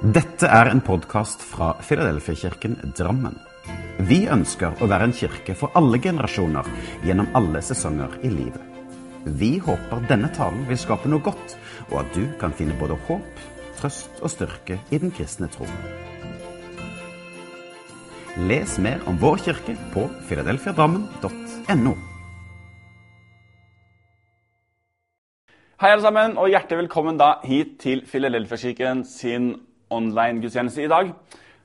Dette er en podkast fra Filadelfia-kirken Drammen. Vi ønsker å være en kirke for alle generasjoner gjennom alle sesonger i livet. Vi håper denne talen vil skape noe godt, og at du kan finne både håp, trøst og styrke i den kristne tro. Les mer om vår kirke på filadelfiadrammen.no. Hei alle sammen, og hjertelig velkommen da hit til Filadelfia-kirken sin online-gudstjeneste i dag.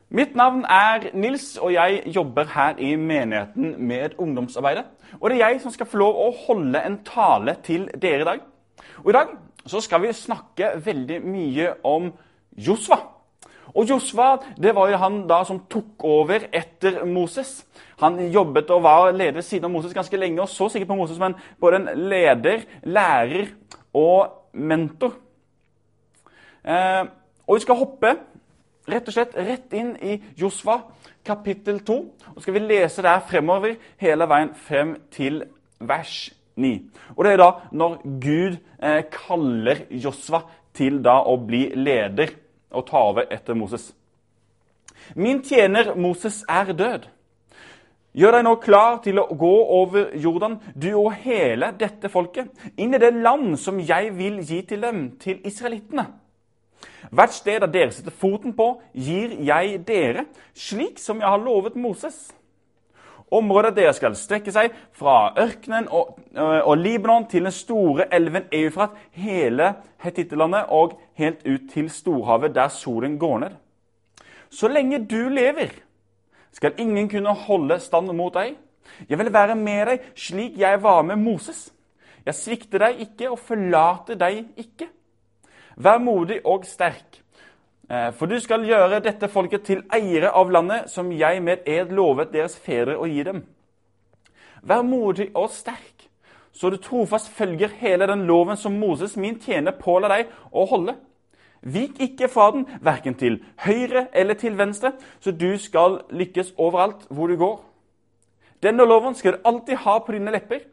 Mitt navn er Nils, og jeg jobber her i menigheten med ungdomsarbeidet. Og det er jeg som skal få lov å holde en tale til dere i dag. Og i dag så skal vi snakke veldig mye om Josva. Og Josva det var jo han da som tok over etter Moses. Han jobbet og var leder siden av Moses ganske lenge og så sikkert på Moses som både en leder, lærer og mentor. Eh, og Vi skal hoppe rett og slett rett inn i Josva kapittel 2. Og skal vi lese der fremover hele veien frem til vers 9. Og Det er da når Gud eh, kaller Josva til da å bli leder og ta over etter Moses. Min tjener Moses er død. Gjør deg nå klar til å gå over Jordan, du og hele dette folket, inn i det land som jeg vil gi til dem, til israelittene. Hvert sted der dere setter foten på, gir jeg dere, slik som jeg har lovet Moses. Området dere skal strekke seg fra ørkenen og, øh, og Libanon til den store elven Eufrat, hele Hetittelandet og helt ut til storhavet, der solen går ned. Så lenge du lever, skal ingen kunne holde stand mot deg. Jeg vil være med deg slik jeg var med Moses. Jeg svikter deg ikke og forlater deg ikke. Vær modig og sterk, eh, for du skal gjøre dette folket til eiere av landet som jeg med ed lovet deres fedre å gi dem. Vær modig og sterk, så du trofast følger hele den loven som Moses, min tjener, påla deg å holde. Vik ikke fra den, verken til høyre eller til venstre, så du skal lykkes overalt hvor du går. Denne loven skal du alltid ha på dine lepper.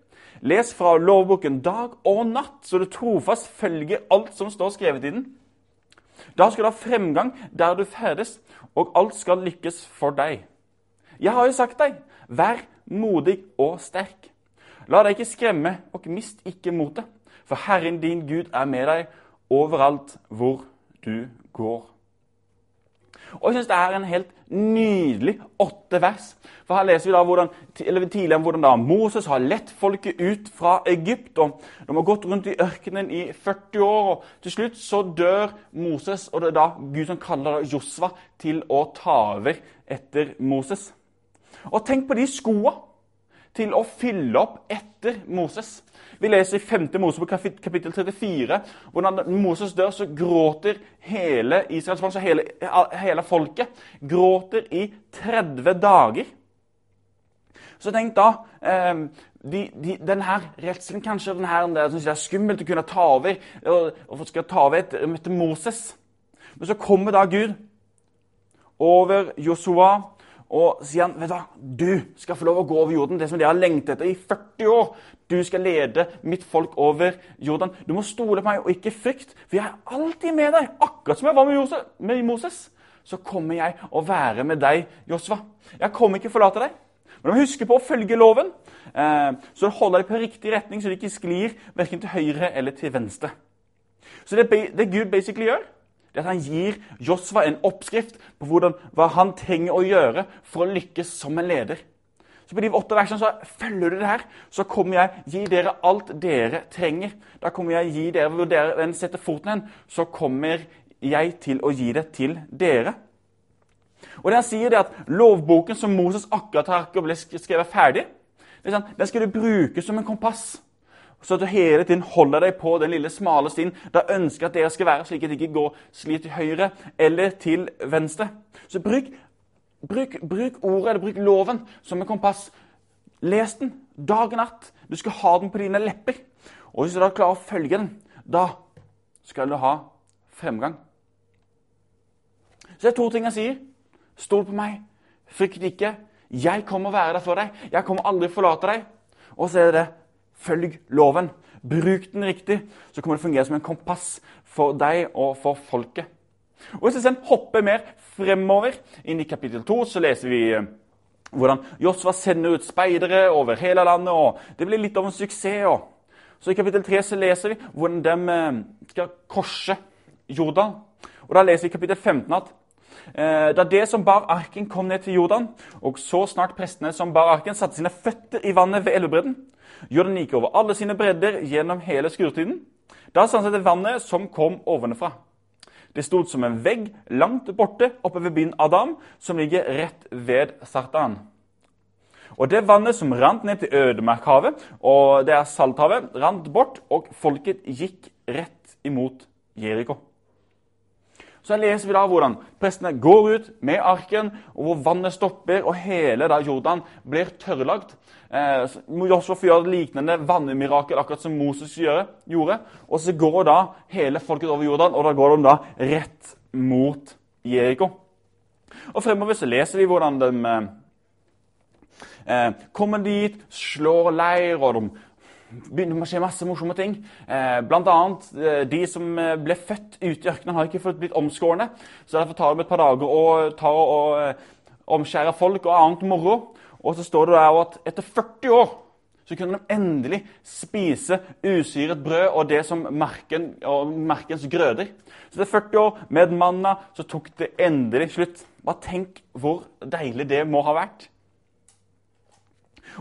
Les fra lovboken dag og natt, så du trofast følger alt som står skrevet i den. Da skal du ha fremgang der du ferdes, og alt skal lykkes for deg. Jeg har jo sagt deg, vær modig og sterk. La deg ikke skremme, og mist ikke motet, for Herren din Gud er med deg overalt hvor du går. Og jeg synes Det er en helt nydelig åtte vers. For Her leser vi da hvordan, tidligere om hvordan da Moses har lett folket ut fra Egypt. og De har gått rundt i ørkenen i 40 år. og Til slutt så dør Moses, og det er da Gud som kaller Josva til å ta over etter Moses. Og tenk på de skoa til å fylle opp etter Moses. Vi leser i 5. Mosebok kapittel 34 hvordan Moses dør, så gråter hele Israels folk, så hele, hele folket gråter i 30 dager. Så tenk da eh, de, de, denne redselen, kanskje den her, det, det er skummelt å kunne ta over og, og skal ta over etter, etter Moses. Men så kommer da Gud over Josua og sier han, vet du hva, du skal få lov å gå over jorden, det som dere har lengtet etter i 40 år. Du skal lede mitt folk over Jordan. Du må stole på meg og ikke frykt, for jeg er alltid med deg. Akkurat som jeg var med Moses. Så kommer jeg å være med deg, Josva. Jeg kommer ikke å forlate deg. Men du må huske på å følge loven, eh, så du holder deg på riktig retning, så du ikke sklir verken til høyre eller til venstre. Så det, det Gud basically gjør, det er at han gir Josva en oppskrift på hvordan, hva han trenger å gjøre for å lykkes som en leder. Så På de åtte versene så følger du det her, så kommer jeg gi dere alt dere trenger. Da kommer jeg gi dere, Hvor dere setter foten hen, så kommer jeg til å gi det til dere. Og det han sier det at Lovboken som Moses akkurat har ble skrevet ferdig, den skal du bruke som en kompass så at du hele tiden holder deg på den lille, smale stien. Da ønsker at dere skal være slik at det ikke går slik til høyre eller til venstre. Så bruk, bruk, bruk ordet, eller bruk loven, som en kompass. Les den dag og natt. Du skal ha den på dine lepper. Og hvis du da klarer å følge den, da skal du ha fremgang. Så det er to ting jeg sier. Stol på meg. Frykt ikke. Jeg kommer å være der for deg. Jeg kommer aldri å forlate deg. Og så er det det Følg loven. Bruk den riktig, så kommer det fungere som en kompass for deg og for folket. Og Hvis vi sen hopper mer fremover, inn i kapittel 2, så leser vi eh, hvordan Josva sender ut speidere over hele landet. og Det blir litt av en suksess. Og. Så I kapittel 3 så leser vi hvordan de eh, skal korse Jordan. Og Da leser vi i kapittel 15 at da det som bar arken, kom ned til Jordan, og så snart prestene som bar arken, satte sine føtter i vannet ved elvebredden, Jordan gikk over alle sine bredder gjennom hele skurtiden. Da stanset det vannet som kom ovenfra. Det stod som en vegg langt borte oppe ved byen Adam, som ligger rett ved Sartan. Og det vannet som rant ned til ødemarkhavet, og det er Salthavet, rant bort, og folket gikk rett imot Jeriko. Så leser vi da hvordan prestene går ut med arken, og hvor vannet stopper, og hele da Jordan blir tørrlagt. Eh, får gjøre et lignende vannemirakel, akkurat som Moses gjorde. Og så går da hele folket over Jordan, og da går de da rett mot Jeriko. Og fremover så leser vi hvordan de eh, kommer dit, slår leir, og de begynner å skje masse morsomme ting. Eh, blant annet, eh, de som eh, ble født ute i ørkenen, har ikke fått blitt omskårne. Så derfor tar de et par dager og tar og eh, omskjærer folk og annet moro. Og så står det der at etter 40 år så kunne de endelig spise usyret brød og det som merken, og merkens grøder. Så etter 40 år med manna så tok det endelig slutt. Bare tenk hvor deilig det må ha vært.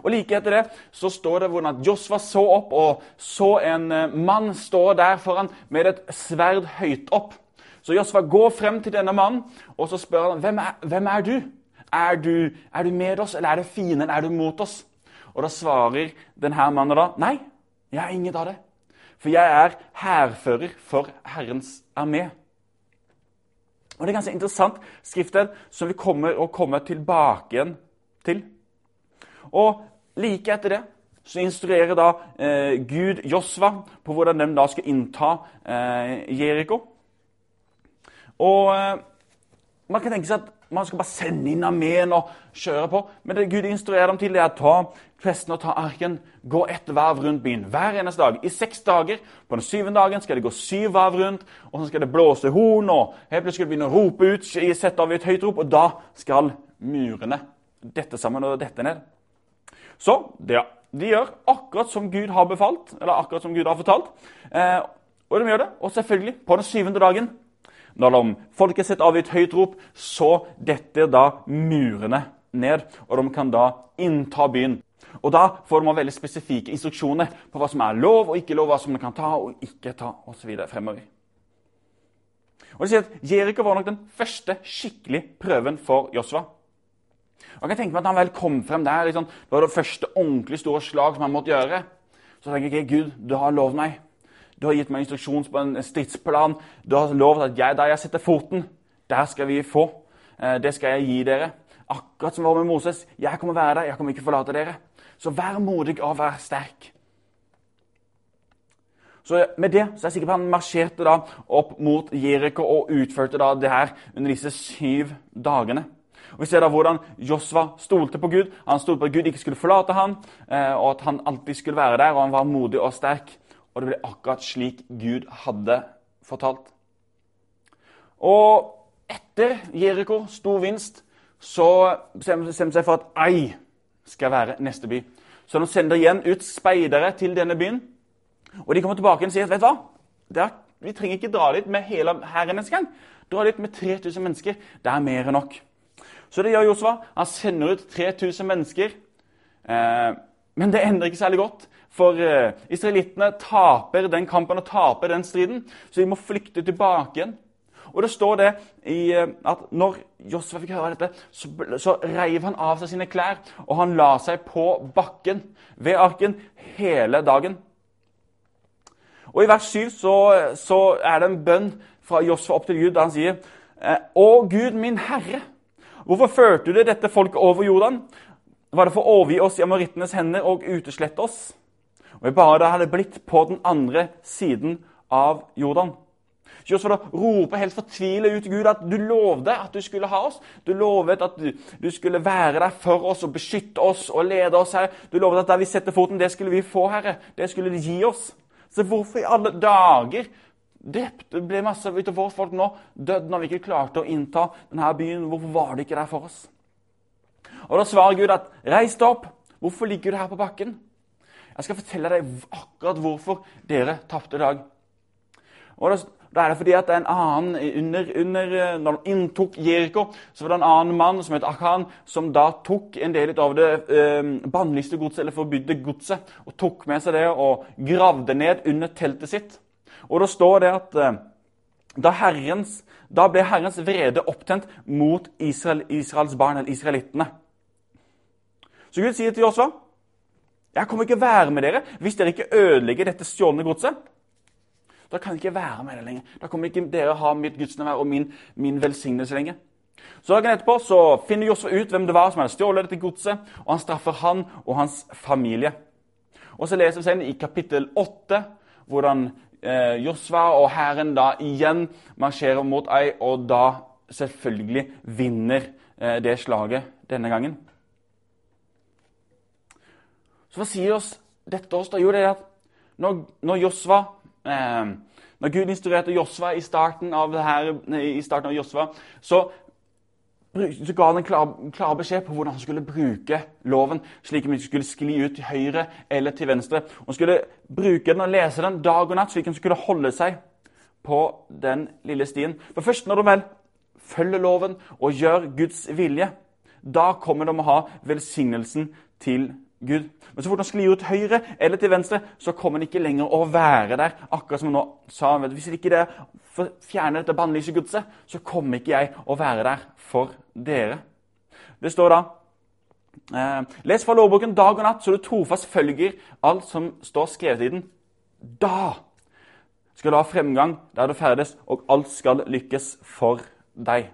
Og Like etter det så står det hvordan Josva så opp og så en eh, mann stå der foran med et sverd høyt opp. Så Josva går frem til denne mannen og så spør han, hvem er, hvem er du? Er, du? er du med oss, eller er det fienden? Er du mot oss? Og Da svarer denne mannen da, nei, jeg er ingen av det. For jeg er hærfører for Herrens armé. Og Det er ganske interessant skriftsted som vi kommer å komme tilbake igjen til. Og like etter det så instruerer da eh, Gud Josva på hvordan de da skal innta eh, Jeriko. Og eh, Man kan tenke seg at man skal bare sende inn armeen og kjøre på. Men det Gud instruerer dem til, det er å ta presten og ta arken, gå ett varv rundt byen hver eneste dag. I seks dager. På den syvende dagen skal det gå syv varv rundt, og så skal det blåse horn, og helt plutselig skal det begynne å rope ut, sette av et høyt rop, og da skal murene dette sammen og dette ned. Så det, de gjør akkurat som Gud har befalt, eller akkurat som Gud har fortalt. Eh, og de gjør det. Og selvfølgelig, på den syvende dagen, når de folket sitt av et høyt rop, så detter da murene ned, og de kan da innta byen. Og Da får man veldig spesifikke instruksjoner på hva som er lov og ikke lov, hva som man kan ta og ikke ta osv. fremover. Og det sier at Jeriko var nok den første skikkelig prøven for Josva. Og jeg kan tenke meg at han vel kom frem der. Liksom, det var det første ordentlig store slag som han måtte gjøre. Så tenker jeg Gud, du har lovet meg. Du har gitt meg instruksjon på en stridsplan. Du har lovet at jeg, der jeg setter foten, der skal vi få. Eh, det skal jeg gi dere. Akkurat som var med Moses. Jeg kommer være der, jeg kommer ikke forlate dere. Så vær modig og vær sterk. Så Med det så er jeg sikker på han marsjerte da opp mot Jeriko og utførte da det her under disse syv dagene. Og Vi ser da hvordan Josva stolte på Gud. Han stolte på at Gud ikke skulle forlate ham, eh, og at han alltid skulle være der, og han var modig og sterk. Og det ble akkurat slik Gud hadde fortalt. Og etter Jeriko, stor vinst, så bestemmer de seg for at Ai skal være neste by. Så de sender igjen ut speidere til denne byen. Og de kommer tilbake og sier at vet du hva? Er, vi trenger ikke dra dit med hele hæren engang. Dra dit med 3000 mennesker. Det er mer enn nok. Så det gjør Josva. Han sender ut 3000 mennesker. Eh, men det endrer ikke særlig godt. For eh, israelittene taper den kampen og taper den striden, så de må flykte tilbake igjen. Og det står det i, eh, at når Josva fikk høre dette, så, så reiv han av seg sine klær, og han la seg på bakken ved arken hele dagen. Og I vers 7 så, så er det en bønn fra Josfa opp til Gud der han sier eh, Å Gud, min Herre, Hvorfor førte du dette folket over Jordan? Var det for å overgi oss i amorittenes hender og uteslette oss? Og vi bare hadde blitt på den andre siden av Jordan. Josfa roper helt fortvilet ut til Gud at du lovde at du skulle ha oss. Du lovet at du, du, skulle være der for oss og beskytte oss og lede oss. her. Du lovet at der vi setter foten, det skulle vi få, Herre. Det skulle du gi oss. Så hvorfor i alle dager drepte, ble masse av våre folk nå dødd når vi ikke klarte å innta denne byen. Hvorfor var det ikke der for oss? Og Da svarer Gud at 'reis deg opp'. Hvorfor ligger du her på bakken? Jeg skal fortelle deg akkurat hvorfor dere tapte i dag. Og da, da, er det fordi at det en annen under, under, Når de inntok Jeriko, så var det en annen mann som het Akan, som da tok en del av det eh, bannlyste godset, eller forbudte godset, og tok med seg det og gravde ned under teltet sitt. Og da står det at eh, da, herrens, da ble Herrens vrede opptent mot Israel, Israels barn, eller israelittene. Så Gud sier til Josva jeg kommer ikke være med dere hvis dere ikke ødelegger dette stjålne godset. Da kan jeg ikke være med dere lenger. Da kommer ikke dere ha mitt gudsnærvær og min, min velsignelse lenger. Så Dagen etterpå så finner Josfa ut hvem det var som hadde stjålet dette godset, og han straffer han og hans familie. Og Så leser vi senere i kapittel 8 hvordan eh, Josva og hæren da igjen marsjerer mot Ai, og da selvfølgelig vinner eh, det slaget denne gangen. Så hva sier oss dette oss? da? Jo, det er at når, når Josva eh, Når Gud instruerte Josva i starten av, her, av Josva, så, så ga han en klar, klar, beskjed på hvordan han skulle bruke loven, slik at han skulle skli ut til høyre eller til venstre. Han skulle bruke den og lese den dag og natt, slik at han skulle holde seg på den lille stien. For først når du vel følger loven og gjør Guds vilje, da kommer de å ha velsignelsen til Gud. Men så fort han sklir ut høyre eller til venstre, så kommer han ikke lenger å være der. Akkurat som han nå sa, Hvis ikke det fjerner dette bannlyse gudset, så kommer ikke jeg å være der for dere. Det står da eh, Les fra lovboken dag og natt, så du trofast følger alt som står skrevet i den. Da skal du ha fremgang der du ferdes, og alt skal lykkes for deg.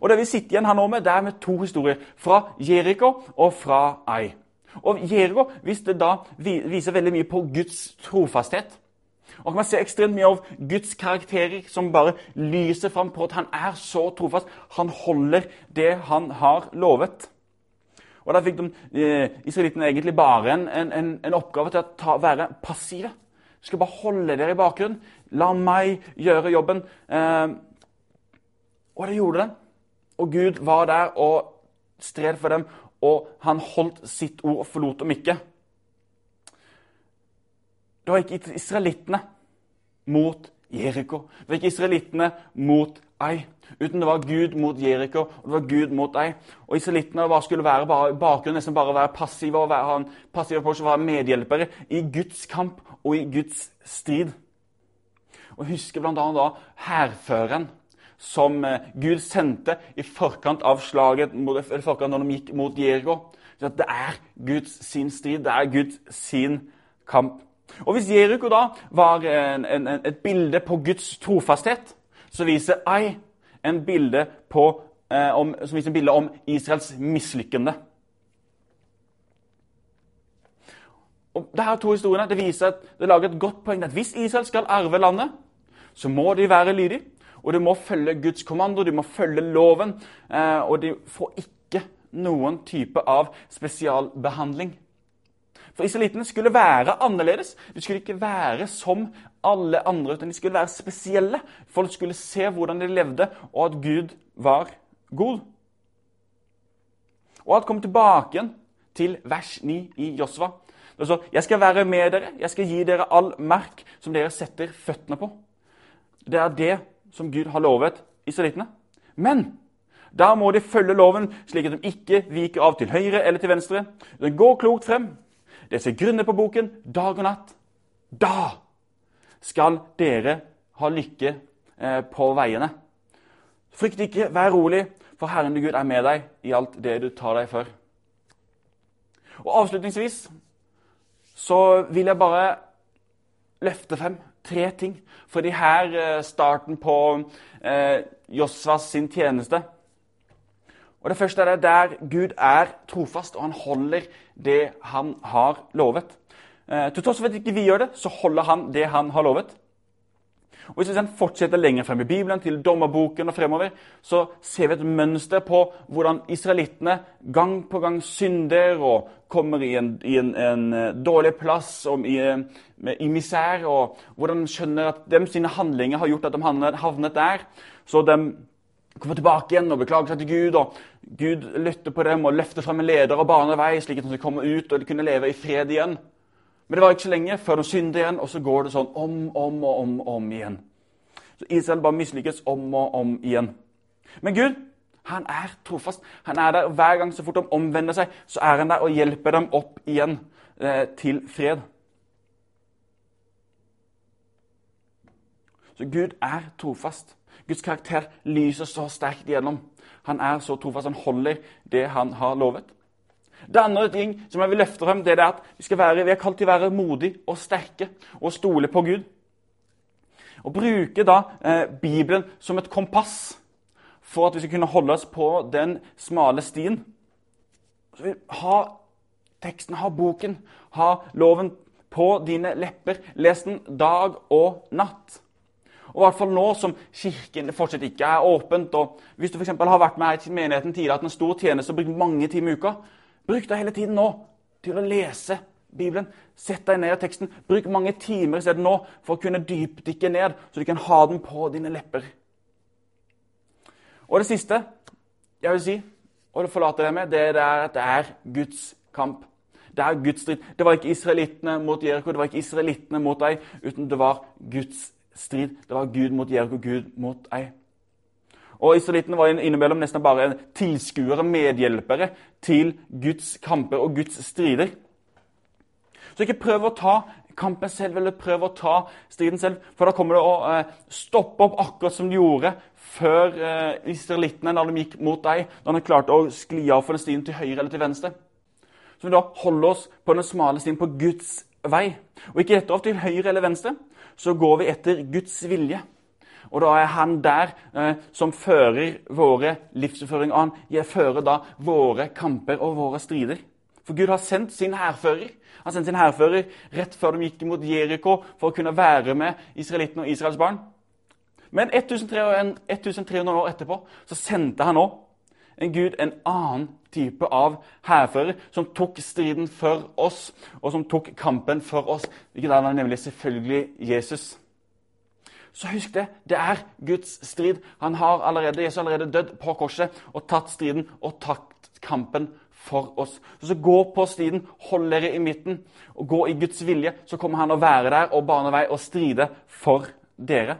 Og Det vi sitter igjen her nå med, det er med to historier. Fra Jeriko og fra Ai. Og Jeriko da, viser veldig mye på Guds trofasthet. Og kan man se ekstremt mye av Guds karakterer som bare lyser fram på at han er så trofast. Han holder det han har lovet. Og Da fikk de eh, israelittene egentlig bare en, en, en, oppgave til å ta, være passive. Skal bare holde dere i bakgrunnen. La meg gjøre jobben. Eh, og det gjorde den. Og Gud var der og stred for dem, og han holdt sitt ord og forlot dem ikke. Det var ikke israelittene mot Jeriko. Det var ikke israelittene mot Ai. Uten det var Gud mot Jeriko, og det var Gud mot Ai. Og israelittene bare skulle være bare, bakgrunnen, nesten bare være passive og være, han, passive på og være medhjelpere i Guds kamp og i Guds strid. Og husker bl.a. da hærføreren som eh, Gud sendte i forkant av slaget eller forkant når de gikk mot Jeriko. Det er Guds sin strid, det er Guds sin kamp. Og Hvis Jericho da var en, en, et bilde på Guds trofasthet, så viser Ai en bilde på, eh, om, som viser en bilde om Israels mislykkende. Og Disse to historiene det viser at det lager et godt poeng at hvis Israel skal arve landet, så må de være lydige. Og du må følge Guds kommando, du må følge loven. Eh, og de får ikke noen type av spesialbehandling. For israelittene skulle være annerledes. De skulle ikke være som alle andre, utan de skulle være spesielle. Folk skulle se hvordan de levde, og at Gud var god. Og at kom tilbake igjen til vers 9 i Josva. Det står, 'Jeg skal være med dere, jeg skal gi dere all merk som dere setter føttene på'. Det er det som Gud har lovet israelittene. Men da må de følge loven, slik at de ikke viker av til høyre eller til venstre. De går klokt frem. Det ser grunnet på boken dag og natt. Da skal dere ha lykke eh, på veiene. Frykt ikke, vær rolig, for Herren Gud er med deg i alt det du tar deg for. Og Avslutningsvis så vil jeg bare løfte frem tre ting. Fordi her eh, starten på eh, Josvas sin tjeneste. Og Det første er det der Gud er trofast, og han holder det han har lovet. Eh, til tross for at ikke vi gjør det, så holder han det han har lovet. Og Hvis vi fortsetter lenger frem i Bibelen, til dommerboken og fremover, så ser vi et mønster på hvordan israelittene gang på gang synder og kommer i en, i en, en eh, dårlig plass og i, eh, i, misær. Og hvordan de skjønner at dem sine handlinger har gjort at de havnet der. Så de kommer tilbake igjen og beklager seg til Gud. og Gud lytter på dem og løfter frem en leder og baner vei, slik at de kommer ut og kunne leve i fred igjen. Men det var ikke så lenge før de synder igjen, og så går det sånn om, om og om, om igjen. Så Israel bare mislykkes om og om igjen. Men Gud han er trofast. Han er der hver gang så fort de omvender seg, så er han der og hjelper dem opp igjen eh, til fred. Så Gud er trofast. Guds karakter lyser så sterkt igjennom. Han er så trofast. Han holder det han har lovet. Det andre ting som jeg vil løfte frem, det er at vi, skal være, vi er kalt til å være modige og sterke og stole på Gud. Og bruke da eh, Bibelen som et kompass for at vi skal kunne holde oss på den smale stien. Ha teksten, ha boken, ha loven på dine lepper. Les den dag og natt. Og i hvert fall nå som Kirken fortsatt ikke er åpent. og Hvis du for har vært med i menigheten tidligere, hatt en stor tjeneste og brukt mange timer i uka, bruk deg hele tiden nå til å lese Bibelen. Sett deg ned i teksten. Bruk mange timer i stedet nå for å kunne dypdykke ned, så du kan ha den på dine lepper. Og det siste jeg vil si, og det forlater jeg med, det er at det er Guds kamp. Det er Guds strid. Det var ikke israelittene mot Jeriko, det var ikke israelittene mot deg, uten det var Guds strid. Det var Gud mot Jeriko, Gud mot deg. Og Israelittene var innimellom nesten bare tilskuere, medhjelpere til Guds kamper og Guds strider. Så ikke prøv å ta kampen selv eller prøv å ta striden selv, for da kommer det å eh, stoppe opp akkurat som de gjorde før eh, israelittene da de gikk mot deg, da de klarte å skli av for den stien til høyre eller til venstre. Så vi da holder oss på den smale stien på Guds vei. Og ikke etter opp til høyre eller venstre, så går vi etter Guds vilje. Og da er han der eh, som fører våre livsføring. Og han fører da våre kamper og våre strider. For Gud har sendt sin hærfører. Han sendte sin hærfører rett før de gikk mot Jeriko for å kunne være med israelittene og Israels barn. Men 1300 år etterpå så sendte han òg en Gud, en annen type av hærfører, som tok striden for oss, og som tok kampen for oss. Hvilket er nemlig selvfølgelig Jesus. Så husk det. Det er Guds strid. Han har allerede, Jesus har allerede dødd på korset og tatt striden og tatt kampen for oss. Så, gå på striden, hold dere i midten og gå i Guds vilje. Så kommer han å være der og bane vei og stride for dere.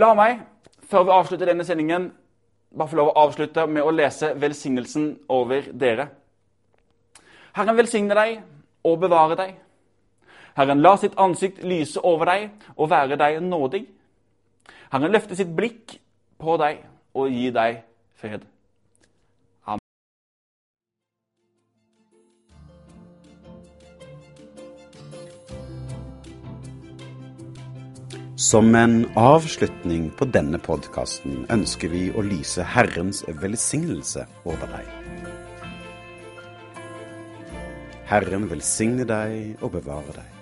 La meg, før vi avslutter denne sendingen, bare få lov å avslutte med å lese velsignelsen over dere. Herren velsigne deg og bevare deg. Herren la sitt ansikt lyse over deg og være deg nådig. Herren løfte sitt blikk på deg og gi deg fred. Som en avslutning på denne podkasten ønsker vi å lyse Herrens velsignelse over deg. Herren velsigne deg og bevare deg.